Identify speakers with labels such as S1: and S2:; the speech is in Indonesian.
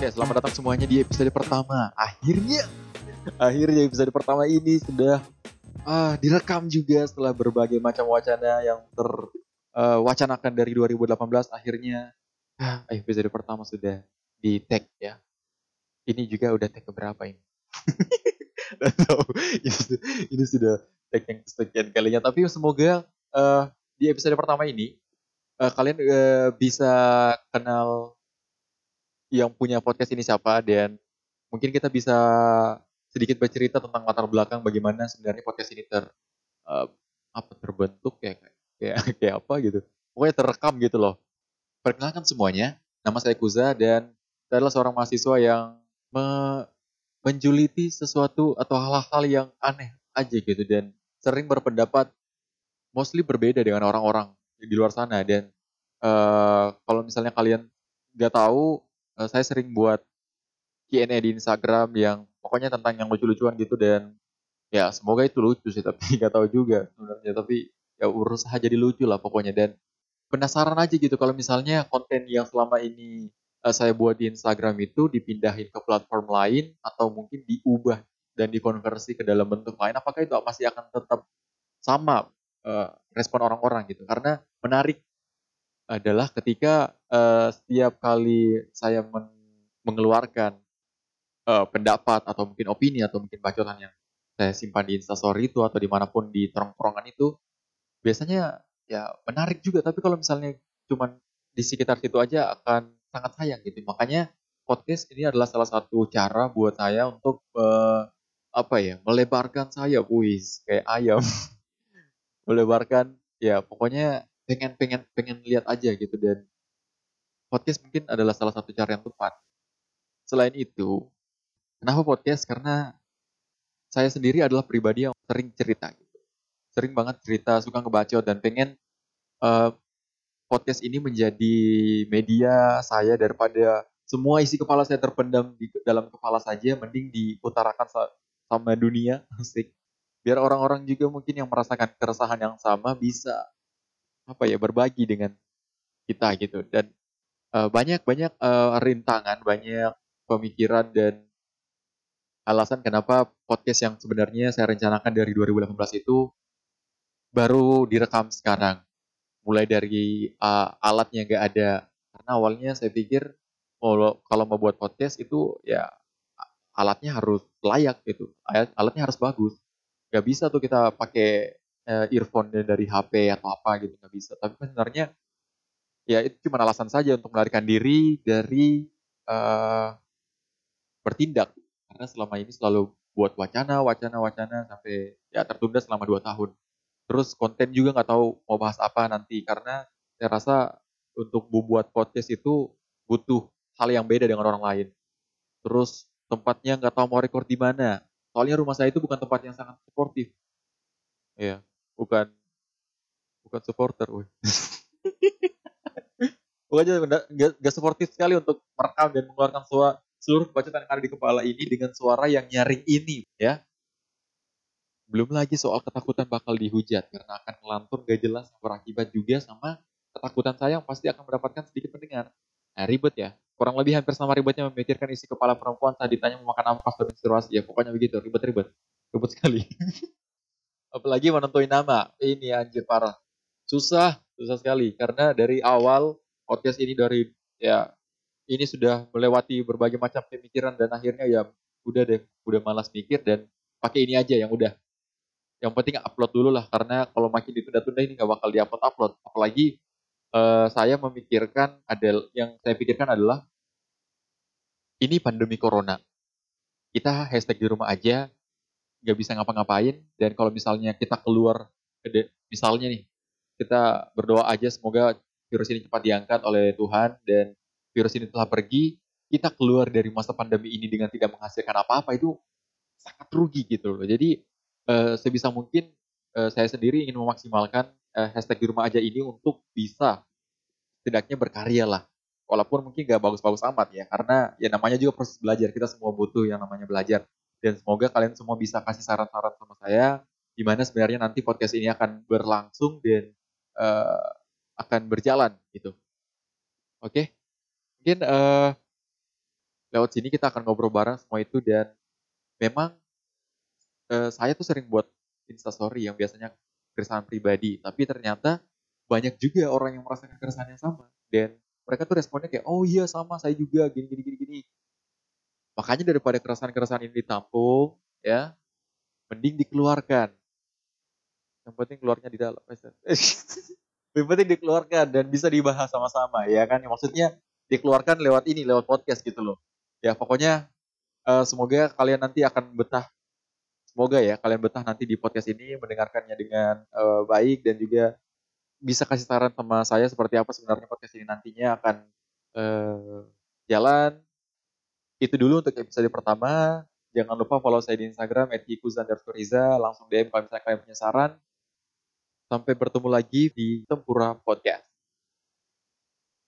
S1: Selamat datang semuanya di episode pertama. Akhirnya, akhirnya episode pertama ini sudah ah, direkam juga setelah berbagai macam wacana yang terwacanakan dari 2018. Akhirnya, ah, episode pertama sudah di tag ya. Ini juga udah tag keberapa ini? Ini, sudah- ini sudah tag yang sekian kalinya. Tapi semoga eh, di episode pertama ini eh, kalian eh, bisa kenal yang punya podcast ini siapa dan mungkin kita bisa sedikit bercerita tentang latar belakang bagaimana sebenarnya podcast ini ter eh, apa terbentuk kayak kayak kayak apa gitu. Pokoknya terekam gitu loh. Perkenalkan semuanya nama saya Kuza dan saya adalah seorang mahasiswa yang me- menjuliti sesuatu atau hal-hal yang aneh aja gitu dan sering berpendapat mostly berbeda dengan orang-orang di luar sana. Dan eh, kalau misalnya kalian nggak tahu eh, saya sering buat Q&A di Instagram yang pokoknya tentang yang lucu-lucuan gitu dan ya semoga itu lucu sih tapi nggak tahu juga sebenarnya. Tapi ya berusaha jadi lucu lah pokoknya. Dan penasaran aja gitu kalau misalnya konten yang selama ini eh, saya buat di Instagram itu dipindahin ke platform lain atau mungkin diubah dan dikonversi ke dalam bentuk lain apakah itu masih akan tetap sama eh, respon orang-orang gitu? Karena menarik adalah ketika eh, setiap kali saya men- mengeluarkan eh, pendapat atau mungkin opini atau mungkin bacotan yang saya simpan di instastory itu atau di mana pun di tongkrongan itu biasanya ya menarik juga. Tapi kalau misalnya cuman di sekitar situ aja akan sangat sayang gitu. Makanya podcast ini adalah salah satu cara buat saya untuk eh, apa ya melebarkan saya. Wis kayak ayam. Melebarkan ya pokoknya pengen pengen pengen lihat aja gitu. Dan podcast mungkin adalah salah satu cara yang tepat. Selain itu kenapa podcast? Karena saya sendiri adalah pribadi yang sering cerita gitu. Sering banget cerita suka ngebacot dan pengen eh, podcast ini menjadi media saya daripada semua isi kepala saya terpendam di dalam kepala saja mending diutarakan sa- sama dunia. Asik. Biar orang-orang juga mungkin yang merasakan keresahan yang sama bisa apa ya berbagi dengan kita gitu. Dan banyak banyak eh, rintangan banyak pemikiran dan alasan kenapa podcast yang sebenarnya saya rencanakan dari 2018 itu baru direkam sekarang. Mulai dari uh, alatnya nggak ada. Karena awalnya saya pikir kalau kalau mau buat podcast itu ya alatnya harus layak gitu. Alat- alatnya harus bagus. Nggak bisa tuh kita pakai eh, earphone dari HP atau apa gitu nggak bisa. Tapi sebenarnya ya itu cuma alasan saja untuk melarikan diri dari eh, bertindak. Karena selama ini selalu buat wacana wacana wacana sampai ya tertunda selama dua tahun. Terus konten juga nggak tahu mau bahas apa nanti. Karena saya rasa untuk membuat podcast itu butuh hal yang beda dengan orang lain. Terus tempatnya nggak tahu mau record di mana. Soalnya rumah saya itu bukan tempat yang sangat suportif. Ya bukan bukan supporter. Pokoknya nggak nggak suportif sekali untuk merekam dan mengeluarkan suara seluruh bacotan yang ada di kepala ini dengan suara yang nyaring ini ya belum lagi soal ketakutan bakal dihujat karena akan ngelantur gak jelas berakibat juga sama ketakutan saya yang pasti akan mendapatkan sedikit pendengar. Nah, ribet ya. Kurang lebih hampir sama ribetnya memikirkan isi kepala perempuan saat ditanya mau makan apa pas menstruasi. Ya pokoknya begitu, ribet-ribet. Ribet sekali. Apalagi menentuin nama. Ini anjir parah. Susah, susah sekali. Karena dari awal podcast ini dari ya ini sudah melewati berbagai macam pemikiran dan akhirnya ya udah deh, udah malas mikir dan pakai ini aja yang udah. Yang penting upload dulu lah karena kalau makin ditunda-tunda ini nggak bakal diupload upload apalagi eh, saya memikirkan ada yang saya pikirkan adalah ini pandemi corona. Kita hashtag di rumah aja nggak bisa ngapa-ngapain. Dan kalau misalnya kita keluar ke- misalnya nih kita berdoa aja semoga virus ini cepat diangkat oleh Tuhan dan virus ini telah pergi kita keluar dari masa pandemi ini dengan tidak menghasilkan apa-apa itu sangat rugi gitu loh jadi eh, sebisa mungkin eh, saya sendiri ingin memaksimalkan eh, hashtag di rumah aja ini untuk bisa setidaknya berkarya lah. Walaupun mungkin gak bagus-bagus amat ya, karena ya namanya juga proses belajar. Kita semua butuh yang namanya belajar. Dan semoga kalian semua bisa kasih saran-saran sama saya, gimana sebenarnya nanti podcast ini akan berlangsung dan akan berjalan gitu. Oke, mungkin eh, lewat sini kita akan ngobrol bareng semua itu dan memang eh, saya tuh sering buat instastory yang biasanya keresahan pribadi, tapi ternyata banyak juga orang yang merasakan keresahan yang sama dan mereka tuh responnya kayak oh iya sama saya juga gini gini gini gini. Makanya daripada keresahan-keresahan ini ditampung ya mending dikeluarkan. Yang penting keluarnya di dalam yang penting dikeluarkan dan bisa dibahas sama-sama ya kan maksudnya dikeluarkan lewat ini lewat podcast gitu loh ya pokoknya uh, semoga kalian nanti akan betah semoga ya kalian betah nanti di podcast ini mendengarkannya dengan uh, baik dan juga bisa kasih saran sama saya seperti apa sebenarnya podcast ini nantinya akan uh, jalan. Itu dulu untuk episode pertama. Jangan lupa follow saya di Instagram @hikuzandarfuriza. Langsung DM kalau misalnya kalian punya saran. Sampai bertemu lagi di Tempura Podcast.